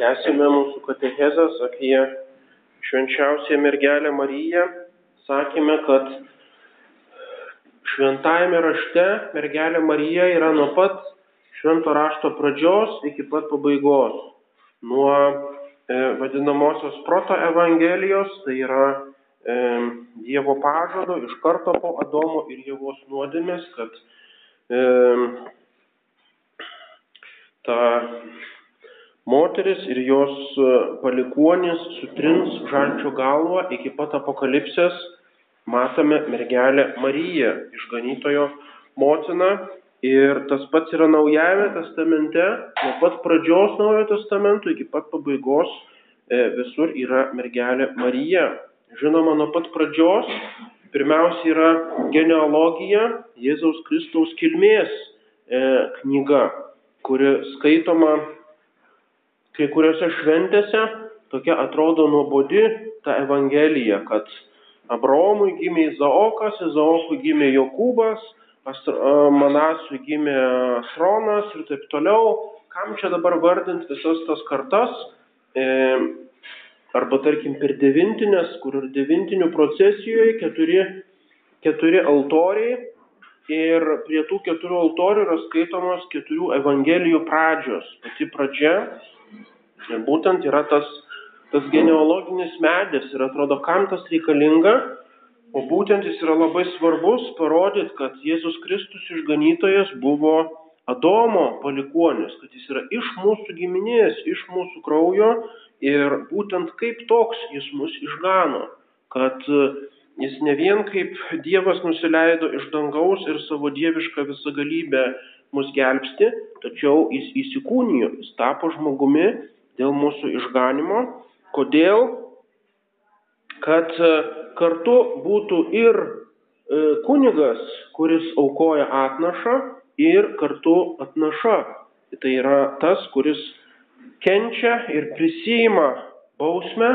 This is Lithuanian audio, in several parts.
Tęsime mūsų katechezas apie švenčiausią mergelę Mariją. Sakėme, kad šventajame rašte mergelė Marija yra nuo pat švento rašto pradžios iki pat pabaigos. Nuo e, vadinamosios proto evangelijos, tai yra e, Dievo pažado iš karto po Adomo ir Jėvos nuodėmės, kad e, ta moteris ir jos e, palikuonis sutrins žalčio galvą iki pat apokalipsės. Matome mergelę Mariją, išganytojo motiną. Ir tas pats yra Naujajame testamente, nuo pat pradžios Naujojo testamento iki pat pabaigos e, visur yra mergelė Marija. Žinoma, nuo pat pradžios pirmiausia yra genealogija Jėzaus Kristaus kilmės e, knyga, kuri skaitoma kai kuriuose šventėse tokia atrodo nuobodi ta evangelija, kad Abraomui gimė Izaokas, Izaokui gimė Jokūbas, Manasui gimė Sronas ir taip toliau. Kam čia dabar vardinti visas tas kartas? E, arba tarkim per devintinės, kur ir devintinių procesijoje keturi, keturi altoriai ir prie tų keturių altorių yra skaitomos keturių evangelijų pradžios. Pati pradžia Ir būtent yra tas, tas genealoginis medis. Ir atrodo, kam tas reikalinga, o būtent jis yra labai svarbus parodyti, kad Jėzus Kristus išganytojas buvo Adomo palikuonis, kad jis yra iš mūsų giminės, iš mūsų kraujo. Ir būtent kaip toks jis mus išgano, kad jis ne vien kaip Dievas nusileido iš dangaus ir savo dievišką visagalybę mus gelbsti, tačiau jis įsikūnijo, jis tapo žmogumi dėl mūsų išganimo. Kodėl? Kad e, kartu būtų ir e, kunigas, kuris aukoja atnašą, ir kartu atnaša. Tai yra tas, kuris kenčia ir prisijima bausmę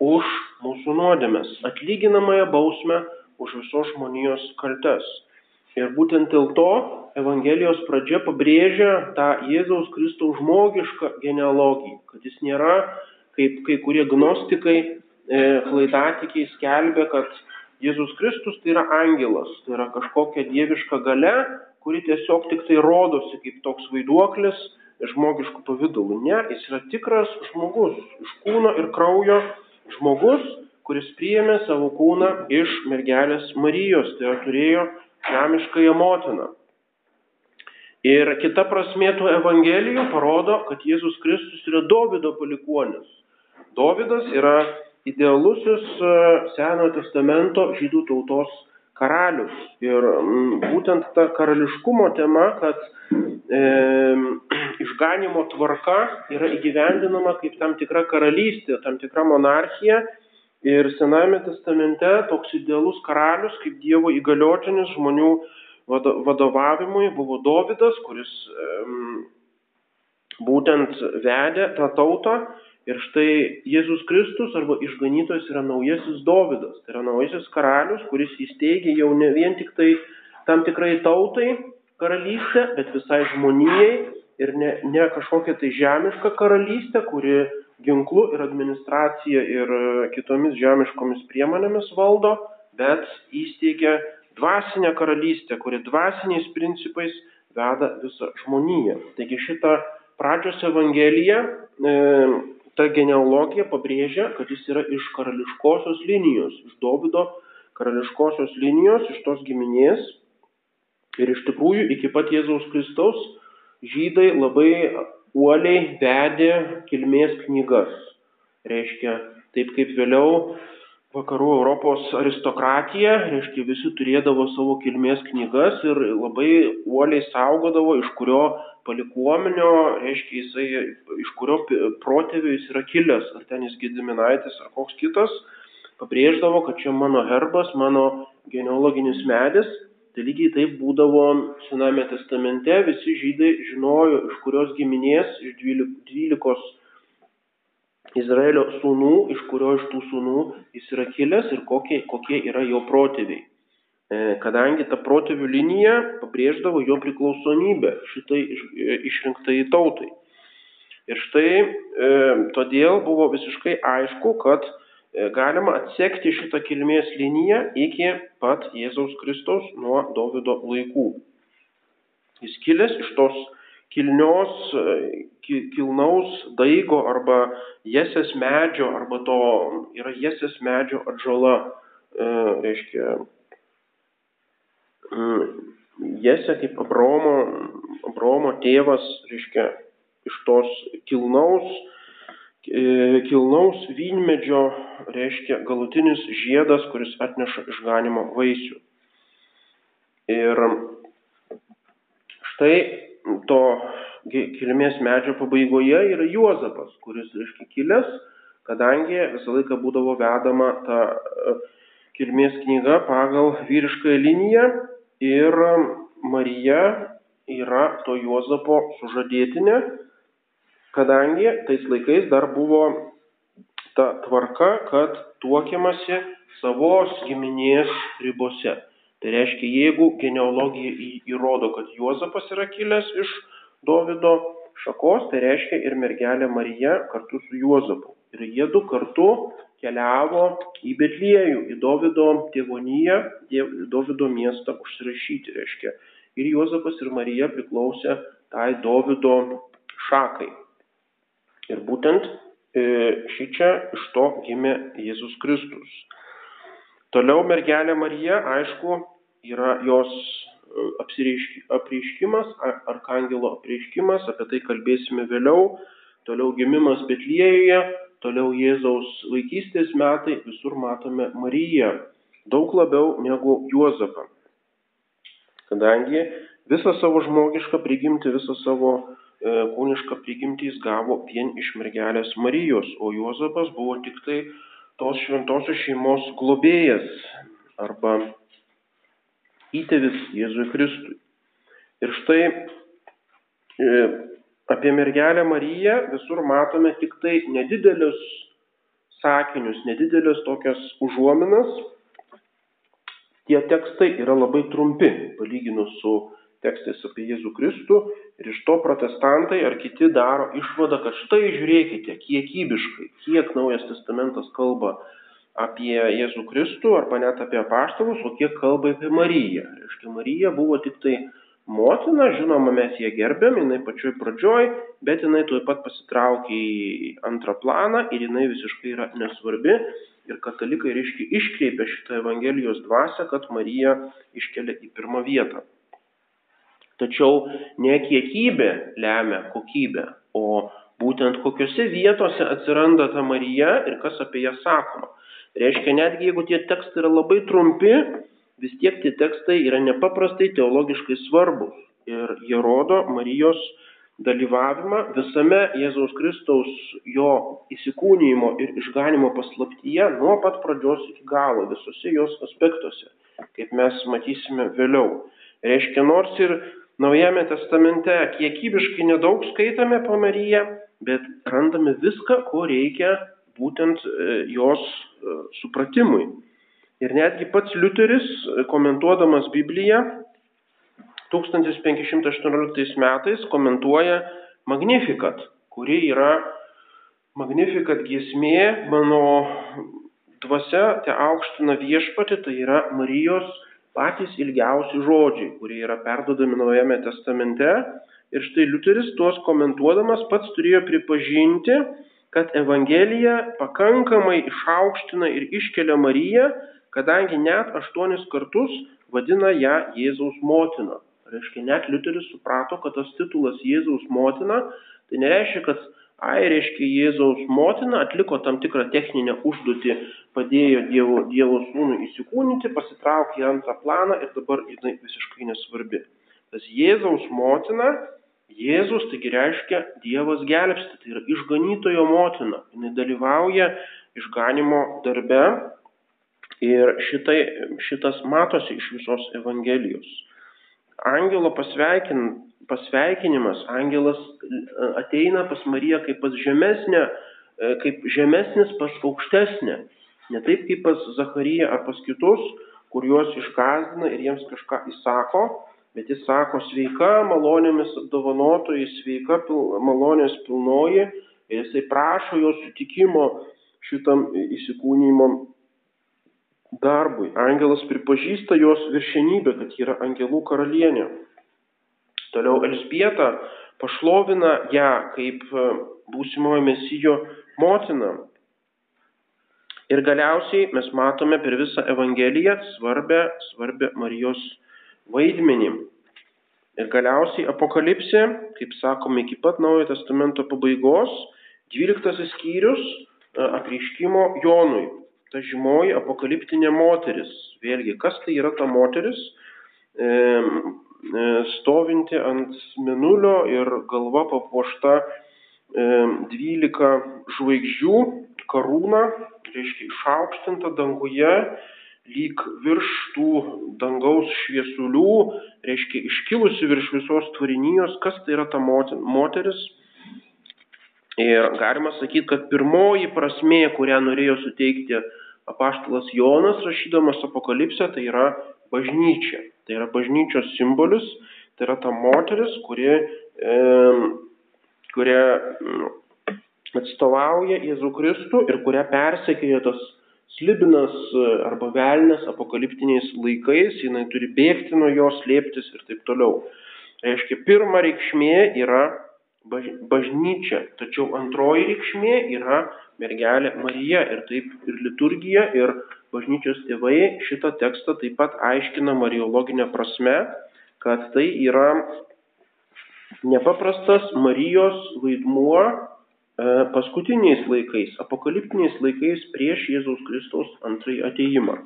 už mūsų nuodėmės, atlyginamąją bausmę už visos žmonijos kaltes. Ir būtent dėl to Evangelijos pradžia pabrėžia tą Jėzaus Kristaus žmogišką genealogiją, kad jis nėra, kaip kai kurie gnostikai, e, klaidatikiai skelbia, kad Jėzus Kristus tai yra angelas, tai yra kažkokia dieviška gale, kuri tiesiog tik tai rodosi kaip toks vaiduoklis žmogiškų pavydalų. Ne, jis yra tikras žmogus, iš kūno ir kraujo žmogus, kuris priėmė savo kūną iš mergelės Marijos, tai yra turėjo žemiškąją motiną. Ir kita prasme tų evangelijų parodo, kad Jėzus Kristus yra Davido palikuonis. Davidas yra idealusis e, Senojo testamento žydų tautos karalius. Ir būtent ta karališkumo tema, kad e, išganimo tvarka yra įgyvendinama kaip tam tikra karalystė, tam tikra monarchija Ir Sename testamente toks idealus karalius, kaip Dievo įgaliotinis žmonių vadovavimui, buvo Dovydas, kuris um, būtent vedė tą tautą. Ir štai Jėzus Kristus arba išganytojas yra naujasis Dovydas. Tai yra naujasis karalius, kuris įsteigė jau ne vien tik tai tam tikrai tautai karalystę, bet visai žmonijai ir ne, ne kažkokia tai žemiška karalystė, kuri ginklu ir administracija ir e, kitomis žemiškomis priemonėmis valdo, bet įsteigia dvasinę karalystę, kuri dvasiniais principais veda visą žmoniją. Taigi šitą pradžios evangeliją, e, ta genealogija pabrėžia, kad jis yra iš karališkosios linijos, iš Dovido karališkosios linijos, iš tos giminės. Ir iš tikrųjų iki pat Jėzaus Kristaus žydai labai uoliai vedė kilmės knygas. Reiškia, taip kaip vėliau vakarų Europos aristokratija, reiškia, visi turėdavo savo kilmės knygas ir labai uoliai saugodavo, iš kurio palikuomenio, reiškia, jisai, iš kurio protėvių jis yra kilęs, ar ten jis Gediminaitis, ar koks kitas, pabrėždavo, kad čia mano herbas, mano genealoginis medis Tai lygiai taip būdavo Sename testamente, visi žydai žinojo, iš kurios giminės, iš dvylikos Izraelio sūnų, iš kurio iš tų sūnų jis yra kilęs ir kokie, kokie yra jo protėviai. E, kadangi ta protėvių linija pabrėždavo jo priklausomybę šitai iš, išrinktai tautai. Ir štai e, todėl buvo visiškai aišku, kad e, galima atsekti šitą kilmės liniją iki pat Jėzaus Kristaus nuo Davido laikų. Jis kilęs iš tos kilnios, e, kilnaus daigo arba jesės medžio, arba to yra jesės medžio atžala, e, reiškia, jesė kaip Abraomo, Abraomo tėvas, reiškia, iš tos kilnaus, e, kilnaus vynmedžio reiškia galutinis žiedas, kuris atneša išganimo vaisių. Ir štai to kilmės medžio pabaigoje yra Juozapas, kuris, reiškia, kilęs, kadangi visą laiką būdavo vedama ta e, kilmės knyga pagal vyrišką liniją ir Marija yra to Juozapo sužadėtinė, kadangi tais laikais dar buvo ta tvarka, kad tuokiamasi savos giminės ribose. Tai reiškia, jeigu genealogija įrodo, kad Juozapas yra kilęs iš Dovido šakos, tai reiškia ir mergelė Marija kartu su Juozapu. Ir jie du kartu keliavo į Betliejų, į Dovido tėvoniją, Dovido miestą užsirašyti, reiškia. Ir Juozapas ir Marija priklausė tai Dovido šakai. Ir būtent e, šį čia iš to gimė Jėzus Kristus. Toliau mergelė Marija, aišku, yra jos e, apreiškimas, arkangelo apreiškimas, apie tai kalbėsime vėliau. Toliau gimimas Betlėjuje, toliau Jėzaus vaikystės metai, visur matome Mariją, daug labiau negu Juozapą. Kadangi visą savo žmogišką prigimtį, visą savo kūnišką prigimtį jis gavo vien iš mergelės Marijos, o Juozapas buvo tik tai tos šventosios šeimos globėjas arba įtėvis Jėzui Kristui. Ir štai e, apie mergelę Mariją visur matome tik tai nedidelius sakinius, nedidelės tokias užuominas. Tie tekstai yra labai trumpi, palyginus su tekstais apie Jėzų Kristų ir iš to protestantai ar kiti daro išvadą, kad štai žiūrėkite, kiekybiškai, kiek Naujas testamentas kalba apie Jėzų Kristų arba net apie apaštalus, o kiek kalba apie Mariją. Reiškia, Marija buvo tik tai motina, žinoma, mes ją gerbėm, jinai pačioj pradžioj, bet jinai tuoj pat pasitraukė į antrą planą ir jinai visiškai yra nesvarbi. Ir katalikai, reiškia, iškreipia šitą Evangelijos dvasę, kad Marija iškelia į pirmą vietą. Tačiau ne kiekybė lemia kokybę, o būtent kokiuose vietose atsiranda ta Marija ir kas apie ją sakoma. Reiškia, netgi jeigu tie tekstai yra labai trumpi, vis tiek tie tekstai yra nepaprastai teologiškai svarbus. Ir jie rodo Marijos dalyvavimą visame Jėzaus Kristaus jo įsikūnymo ir išganimo paslaptyje nuo pat pradžios iki galo, visose jos aspektuose, kaip mes matysime vėliau. Reiškia, nors ir Naujame testamente kiekybiškai nedaug skaitome po Mariją, bet randame viską, ko reikia būtent e, jos e, supratimui. Ir netgi pats Liuteris, e, komentuodamas Bibliją, 1518 metais komentuoja Magnificat, kuri yra Magnificat giesmė, mano dvasia te aukština viešpati, tai yra Marijos patys ilgiausi žodžiai, kurie yra perdodami Naujame testamente. Ir štai Liuteris tuos komentuodamas pats turėjo pripažinti, kad Evangelija pakankamai išaukština ir iškelia Mariją, kadangi net aštuonis kartus vadina ją Jėzaus motina. Reiškia, net Liuteris suprato, kad tas titulas Jėzaus motina, tai nereiškia, kad ai reiškia Jėzaus motina atliko tam tikrą techninę užduotį, padėjo Dievo, Dievo sūnui įsikūnyti, pasitraukė į antrą planą ir dabar jinai visiškai nesvarbi. Tas Jėzaus motina, Jėzus taigi reiškia Dievas gelbsti, tai yra išganytojo motina, jinai dalyvauja išganimo darbe ir šitai, šitas matosi iš visos Evangelijos. Angelo pasveikin, pasveikinimas, angelas e, ateina pas Mariją kaip pas žemesnę, e, kaip žemesnis pas aukštesnę. Ne taip kaip pas Zacharyją ar pas kitus, kur juos išgazdina ir jiems kažką įsako, bet jis sako sveika malonėmis apdovanotoji, sveika pil, malonės pilnoji ir jisai prašo jo sutikimo šitam įsikūnymo darbui. Angelas pripažįsta jos viršenybę, kad yra angelų karalienė. Toliau Elsbieta pašlovina ją kaip e, būsimojo mesijo motiną. Ir galiausiai mes matome per visą Evangeliją svarbę, svarbę Marijos vaidmenį. Ir galiausiai apokalipsė, kaip sakome, iki pat Naujojo testamento pabaigos, 12 skyrius e, apriškimo Jonui. Ta žymoji apokaliptinė moteris. Vėlgi, kas tai yra ta moteris? E, stovinti ant minulio ir galva papuošta e, 12 žvaigždžių karūna, reiškia išaukštinta danguje, lyg virš tų dangaus šviesulių, reiškia iškilusi virš visos tvarinijos, kas tai yra ta moteris. Ir galima sakyti, kad pirmoji prasme, kurią norėjo suteikti apaštalas Jonas rašydamas apokalipsę, tai yra bažnyčia. Tai yra bažnyčios simbolis, tai yra ta moteris, kuri, e, kuria atstovauja Jėzų Kristų ir kurią persekioja tas slibinas e, arba velnės apokaliptiniais laikais, jinai turi bėgti nuo jos, slėptis ir taip toliau. Reiškia, pirma reikšmė yra bažnyčia, tačiau antroji reikšmė yra mergelė Marija ir taip ir liturgija ir bažnyčios tėvai šitą tekstą taip pat aiškina mariologinė prasme, kad tai yra nepaprastas Marijos vaidmuo E, paskutiniais laikais, apokaliptiniais laikais prieš Jėzaus Kristaus antrąjį ateimą.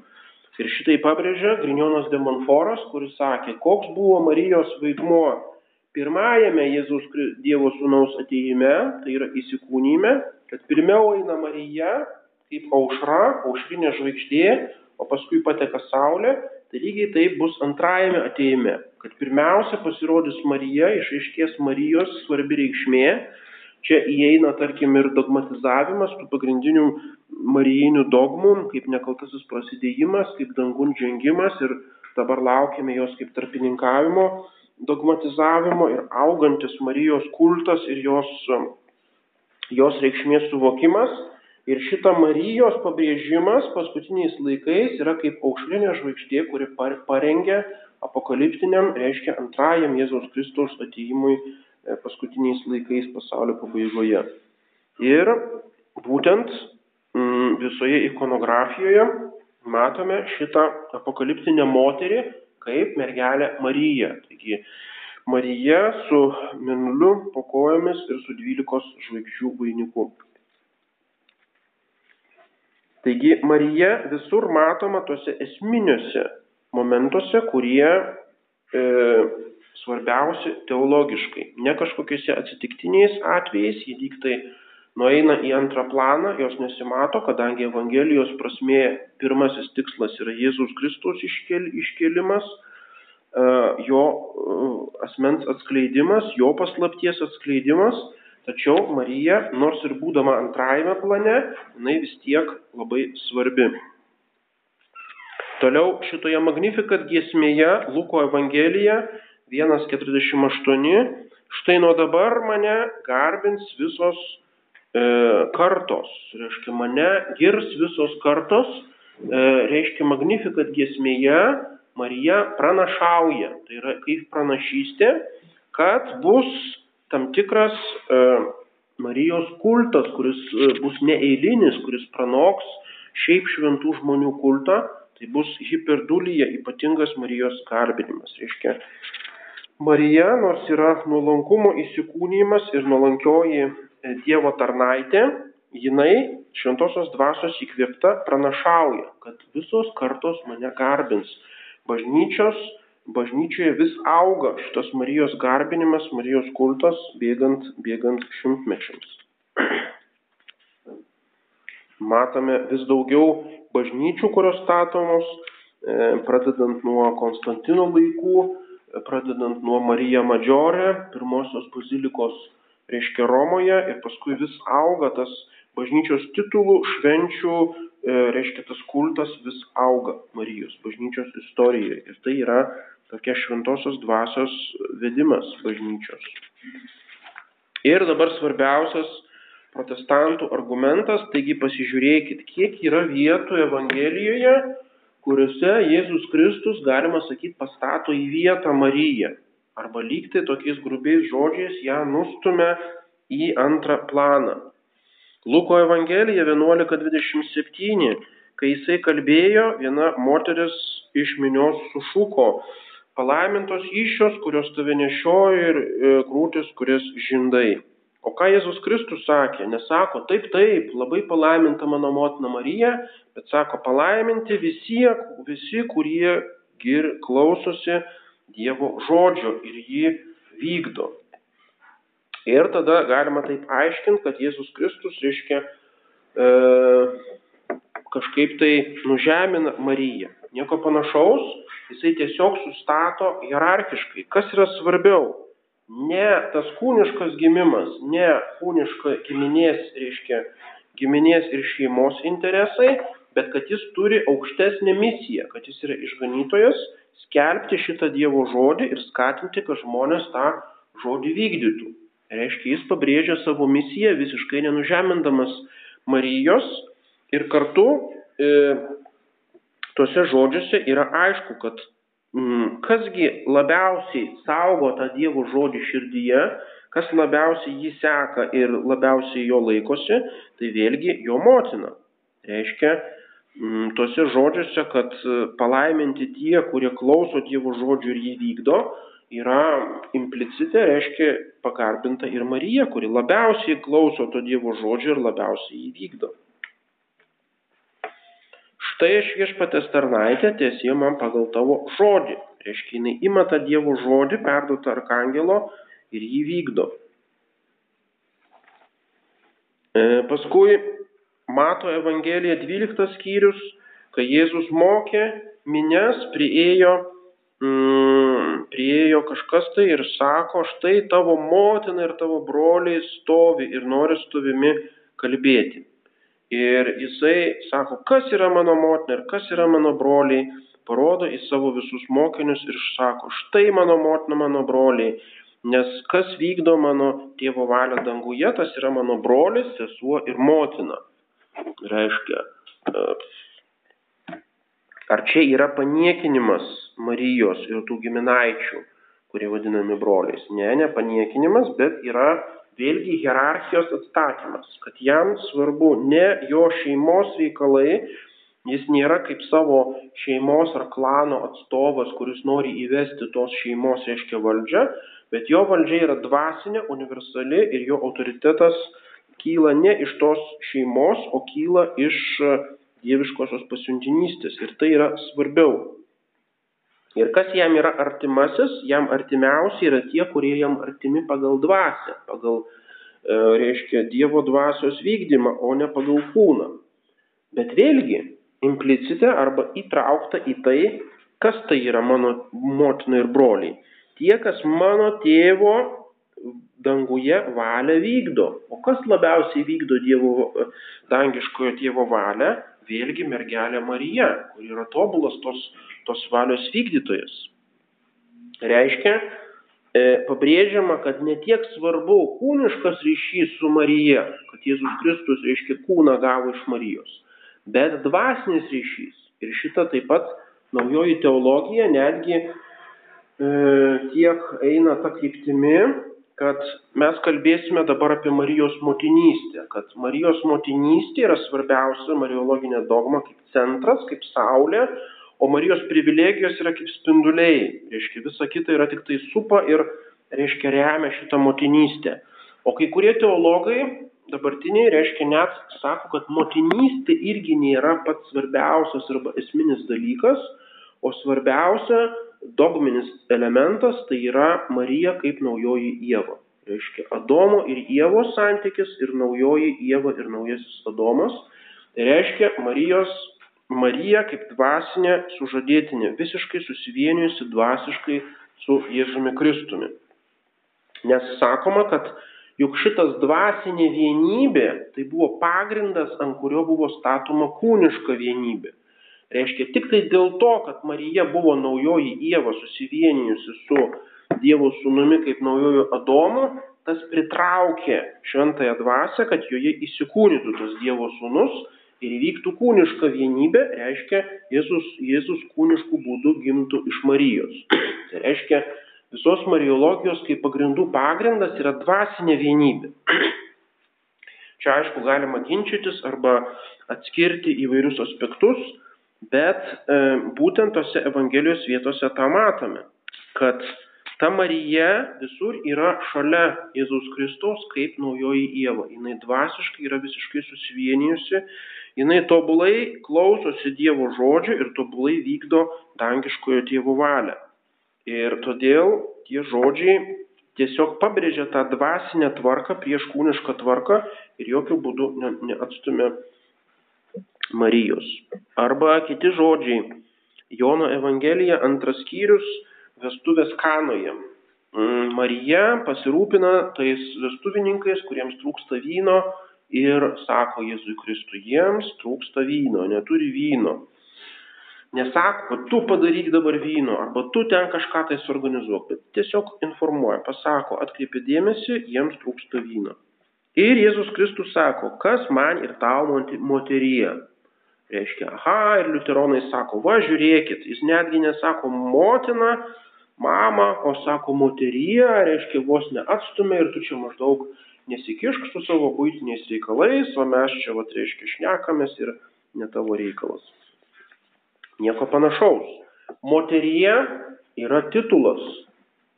Ir šitai pabrėžia Grignonas de Monforas, kuris sakė, koks buvo Marijos vaidmuo pirmajame Jėzaus Dievo sūnaus ateime, tai yra įsikūnyme, kad pirmiau eina Marija kaip aušra, aušrinė žvaigždė, o paskui pateka Saulė, tai lygiai taip bus antrajame ateime, kad pirmiausia pasirodys Marija, išaiškės Marijos svarbi reikšmė, Čia įeina, tarkim, ir dogmatizavimas tų pagrindinių marijinių dogmų, kaip nekaltasis prasidėjimas, kaip dangun žengimas ir dabar laukiame jos kaip tarpininkavimo dogmatizavimo ir augantis Marijos kultas ir jos, jos reikšmės suvokimas. Ir šita Marijos pabrėžimas paskutiniais laikais yra kaip aušrinė žvaigždė, kuri parengia apokaliptiniam, reiškia antrajam Jėzaus Kristaus ateimui E, paskutiniais laikais pasaulio pabaigoje. Ir būtent mm, visoje ikonografijoje matome šitą apokaliptinę moterį kaip mergelę Mariją. Taigi Marija su minuliu po kojomis ir su dvylikos žvaigždžių vainiku. Taigi Marija visur matoma tuose esminiuose momentuose, kurie e, svarbiausi teologiškai. Ne kažkokiuose atsitiktiniais atvejais, jie tik tai nueina į antrą planą, jos nesimato, kadangi Evangelijos prasme pirmasis tikslas yra Jėzus Kristus iškel, iškelimas, e, jo e, asmens atskleidimas, jo paslapties atskleidimas, tačiau Marija, nors ir būdama antrajame plane, jinai vis tiek labai svarbi. Toliau šitoje Magnificat giesmėje Luko Evangelija 1.48. Štai nuo dabar mane garbins visos e, kartos. Reiškia, mane girs visos kartos. E, reiškia, magnifikat giesmėje Marija pranašauja. Tai yra kaip pranašystė, kad bus tam tikras e, Marijos kultas, kuris e, bus neeilinis, kuris pranoks šiaip šventų žmonių kultą. Tai bus hiperdulyje ypatingas Marijos garbinimas. Reiškia, Marija, nors yra nuolankumo įsikūnymas ir nuolankioji e, Dievo tarnaitė, jinai šventosios dvasios įkvėpta pranašauja, kad visos kartos mane garbins. Bažnyčios, bažnyčioje vis auga šitas Marijos garbinimas, Marijos kultas bėgant, bėgant šimtmečiams. Matome vis daugiau bažnyčių, kurios statomos, e, pradedant nuo Konstantino laikų, pradedant nuo Marija Madžiorė, pirmosios bazilikos, reiškia Romoje, ir paskui vis auga tas bažnyčios titulų, švenčių, e, reiškia tas kultas vis auga Marijos bažnyčios istorijoje. Ir tai yra tokia šventosios dvasios vedimas bažnyčios. Ir dabar svarbiausias protestantų argumentas, taigi pasižiūrėkit, kiek yra vietų Evangelijoje, kuriuose Jėzus Kristus, galima sakyti, pastato į vietą Mariją. Arba lygtai tokiais grubiais žodžiais ją nustumia į antrą planą. Luko Evangelija 11.27, kai jisai kalbėjo, viena moteris iš minios sušuko, palaimintos iššios, kurios tave nešioja ir e, krūtis, kurias žindai. O ką Jėzus Kristus sakė? Nesako, taip, taip, labai palaiminta mano motina Marija, bet sako, palaiminti visi, visi kurie gir klausosi Dievo žodžio ir jį vykdo. Ir tada galima taip aiškinti, kad Jėzus Kristus, reiškia, e, kažkaip tai nužemina Mariją. Nieko panašaus, jisai tiesiog sustato hierarchiškai. Kas yra svarbiau? Ne tas kūniškas gimimas, ne kūniška giminės, reiškia, giminės ir šeimos interesai, bet kad jis turi aukštesnę misiją, kad jis yra išganytojas, skelbti šitą Dievo žodį ir skatinti, kad žmonės tą žodį vykdytų. Reiškia, jis pabrėžia savo misiją visiškai nenužemindamas Marijos ir kartu e, tuose žodžiuose yra aišku, kad mm, kasgi labiausiai saugo tą Dievo žodį širdyje, kas labiausiai jį seka ir labiausiai jo laikosi, tai vėlgi jo motina. Reiškia, mm, tuose žodžiuose, kad palaiminti tie, kurie klauso Dievo žodžių ir jį vykdo, yra implicite, reiškia pagarbinta ir Marija, kuri labiausiai klauso to Dievo žodžio ir labiausiai jį vykdo. Štai aš viešpatės tarnaitė tiesie man pagal tavo žodį. Reiškia, jinai ima tą Dievo žodį, perduotą arkangelo ir jį vykdo. E, paskui mato Evangelija 12 skyrius, kai Jėzus mokė, minės prieėjo mm, priejo kažkas tai ir sako, štai tavo motina ir tavo broliai stovi ir nori su tavimi kalbėti. Ir jisai sako, kas yra mano motina ir kas yra mano broliai, parodo į savo visus mokinius ir sako, štai mano motina, mano broliai, nes kas vykdo mano tėvo valią danguje, tas yra mano brolis, sesuo ir motina. Reiškia, Ar čia yra paniekinimas Marijos ir tų giminaičių, kurie vadinami broliais? Ne, ne paniekinimas, bet yra vėlgi hierarchijos atstatymas, kad jam svarbu ne jo šeimos reikalai, jis nėra kaip savo šeimos ar klano atstovas, kuris nori įvesti tos šeimos, reiškia valdžią, bet jo valdžia yra dvasinė, universali ir jo autoritetas kyla ne iš tos šeimos, o kyla iš dieviškosios pasiuntinystės ir tai yra svarbiau. Ir kas jam yra artimasis, jam artimiausi yra tie, kurie jam artimi pagal dvasę, pagal, e, reiškia, Dievo dvasios vykdymą, o ne pagal kūną. Bet vėlgi, implicite arba įtraukta į tai, kas tai yra mano motina ir broliai. Tie, kas mano tėvo danguje valią vykdo. O kas labiausiai vykdo Dievo dangiškojo tėvo valią? Vėlgi mergelė Marija, kur yra tobulas tos, tos valios vykdytojas. Reiškia, e, pabrėžiama, kad ne tiek svarbu kūniškas ryšys su Marija, kad Jėzus Kristus, reiškia, kūną gavo iš Marijos, bet dvasinis ryšys. Ir šita taip pat naujoji teologija netgi e, tiek eina tą kryptimį, kad mes kalbėsime dabar apie Marijos motinystę, kad Marijos motinystė yra svarbiausia mariologinė dogma kaip centras, kaip saulė, o Marijos privilegijos yra kaip spinduliai. Reiškia, visa kita yra tik tai supa ir, reiškia, remia šitą motinystę. O kai kurie teologai dabartiniai, reiškia, net sako, kad motinystė irgi nėra pats svarbiausias arba esminis dalykas, o svarbiausia dogminis elementas tai yra Marija kaip naujoji Jėva. Reiškia, Adomo ir Jėvos santykis ir naujoji Jėva ir naujasis Adomas. Tai reiškia, Marijos, Marija kaip dvasinė sužadėtinė, visiškai susivienijusi dvasiškai su Jėzumi Kristumi. Nes sakoma, kad juk šitas dvasinė vienybė tai buvo pagrindas, ant kurio buvo statoma kūniška vienybė. Reiškia, tik tai dėl to, kad Marija buvo naujoji Jėva susivienijusi su Dievo sūnumi kaip naujojo Adomu, tas pritraukė šventąją dvasę, kad joje įsikūnytų tas Dievo sūnus ir įvyktų kūniška vienybė, reiškia, Jėzus, Jėzus kūniškų būdų gimtų iš Marijos. Tai reiškia, visos Mariologijos kaip pagrindų pagrindas yra dvasinė vienybė. Čia aišku galima ginčytis arba atskirti įvairius aspektus, bet e, būtent tose Evangelijos vietose tą matome, kad ta Marija visur yra šalia Jėzaus Kristaus kaip naujoji Jėva. Jis dvasiškai yra visiškai susivienijusi, jinai tobulai klausosi Dievo žodžių ir tobulai vykdo dangiškojo tėvo valią. Ir todėl tie žodžiai tiesiog pabrėžia tą dvasinę tvarką prieš kūnišką tvarką ir jokių būdų ne, neatstumia Marijos. Arba kiti žodžiai. Jono Evangelija antras skyrius vestuvės kanoje. Mm, Marija pasirūpina tais vestuvininkais, kuriems trūksta vyno ir sako Jėzui Kristui, jiems trūksta vyno, neturi vyno. Nesako, kad tu padaryk dabar vyno, arba tu ten kažką tai suorganizuok, bet tiesiog informuoja, pasako, atkreipi dėmesį, jiems trūksta vyno. Ir Jėzus Kristus sako, kas man ir tau moteryje. Reiškia, aha, ir liuteronai sako, va žiūrėkit, jis netgi nesako motina, mama, o sako moteryje, reiškia, vos neatstumė ir tu čia maždaug nesikišk su savo būtiniais reikalais, o mes čia, va, reiškia, šnekamės ir ne tavo reikalas. Nieko panašaus. Moteryje yra titulas.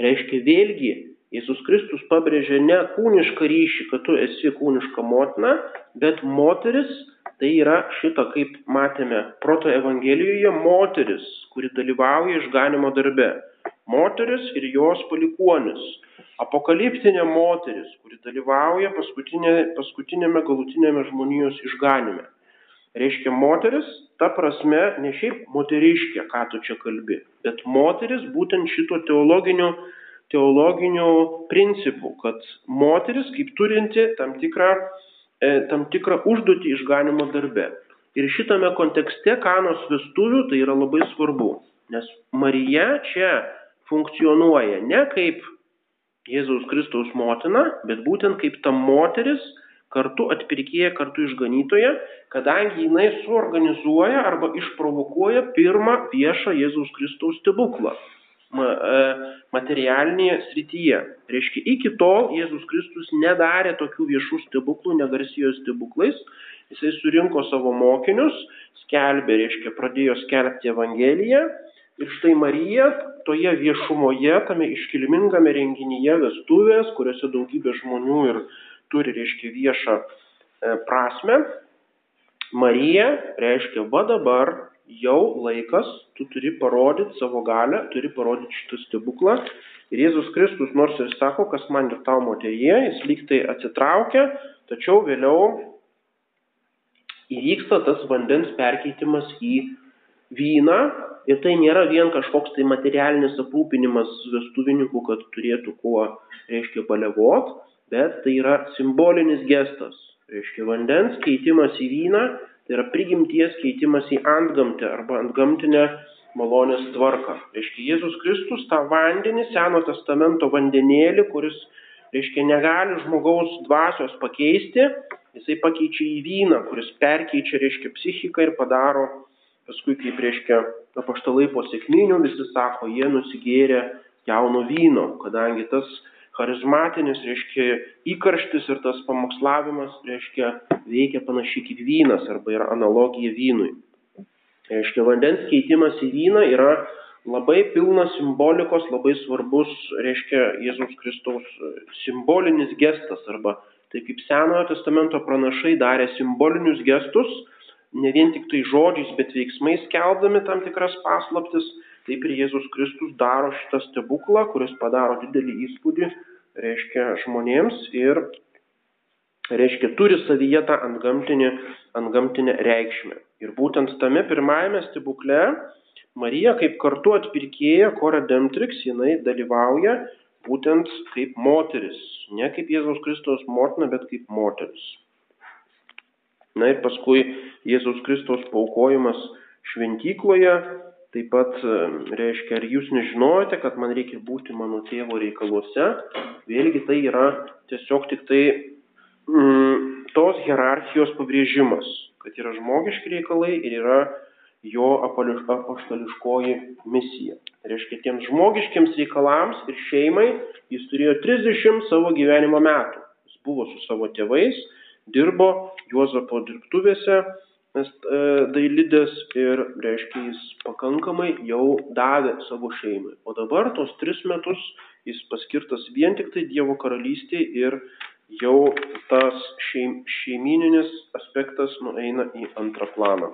Reiškia vėlgi, Jėzus Kristus pabrėžia ne kūnišką ryšį, kad tu esi kūniška motina, bet moteris tai yra šita, kaip matėme, proto evangelijoje, moteris, kuri dalyvauja išganimo darbe. Moteris ir jos palikuonis. Apokaliptinė moteris, kuri dalyvauja paskutinė, paskutinėme galutinėme žmonijos išganime. Reiškia moteris, ta prasme, ne šiaip moteriškė, ką tu čia kalbi, bet moteris būtent šito teologinių, teologinių principų, kad moteris kaip turinti tam tikrą, tam tikrą užduotį išganimo darbe. Ir šitame kontekste kanos vestuvių tai yra labai svarbu, nes Marija čia funkcionuoja ne kaip Jėzaus Kristaus motina, bet būtent kaip ta moteris, kartu atpirkėja, kartu išganytoja, kadangi jinai suorganizuoja arba išprovokuoja pirmą viešą Jėzaus Kristaus stebuklą e, materialinėje srityje. Reiškia, iki tol Jėzus Kristus nedarė tokių viešų stebuklų, negarsijo stebuklais, jisai surinko savo mokinius, skelbė, reiškia, pradėjo skelbti Evangeliją ir štai Marija toje viešumoje, tame iškilmingame renginyje vestuvės, kuriuose daugybė žmonių ir turi, reiškia, viešą e, prasme. Marija reiškia, va dabar jau laikas, tu turi parodyti savo galę, turi parodyti šitą stebuklą. Ir Jėzus Kristus nors ir sako, kas man ir tau moterie, jis lyg tai atsitraukia, tačiau vėliau įvyksta tas vandens perkeitimas į vyną. Ir tai nėra vien kažkoks tai materialinis aprūpinimas vestuvininkų, kad turėtų kuo, reiškia, balevot, bet tai yra simbolinis gestas. Reiškia vandens keitimas į vyną, tai yra prigimties keitimas į antgamtę arba antgamtinę malonės tvarką. Reiškia Jėzus Kristus tą vandenį, Seno testamento vandenėlį, kuris, reiškia, negali žmogaus dvasios pakeisti, jisai pakeičia į vyną, kuris perkeičia, reiškia, psichiką ir padaro, paskui kaip, reiškia, apaštalai po sėkminių visi sako, jie nusigėrė jauno vyno, kadangi tas charizmatinis, reiškia, įkarštis ir tas pamokslavimas, reiškia, veikia panašiai kaip vynas arba yra analogija vynui. Reiškia, vandens keitimas į vyną yra labai pilnas simbolikos, labai svarbus, reiškia, Jėzaus Kristaus simbolinis gestas arba tai kaip Senojo testamento pranašai darė simbolinius gestus, ne vien tik tai žodžiais, bet veiksmais keldami tam tikras paslaptis, Taip ir Jėzus Kristus daro šitą stebuklą, kuris padaro didelį įspūdį, reiškia, žmonėms ir, reiškia, turi savyje tą antgamtinę, antgamtinę reikšmę. Ir būtent tame pirmajame stebukle Marija kaip kartu atpirkėja, koredemptrix, jinai dalyvauja būtent kaip moteris. Ne kaip Jėzaus Kristos motina, bet kaip moteris. Na ir paskui Jėzaus Kristos paukojimas šventykloje. Taip pat, e, reiškia, ar jūs nežinojote, kad man reikia būti mano tėvo reikaluose. Vėlgi tai yra tiesiog tik tai mm, tos hierarchijos pabrėžimas, kad yra žmogiški reikalai ir yra jo apaštališkoji misija. Tai reiškia, tiems žmogiškiams reikalams ir šeimai jis turėjo 30 savo gyvenimo metų. Jis buvo su savo tėvais, dirbo Juozapo dirbtuvėse, nes e, dailidės ir, reiškia, jis pakankamai jau davė savo šeimai. O dabar tos tris metus jis paskirtas vien tik tai Dievo karalystėje ir jau tas šeim, šeimininis aspektas nueina į antrą planą.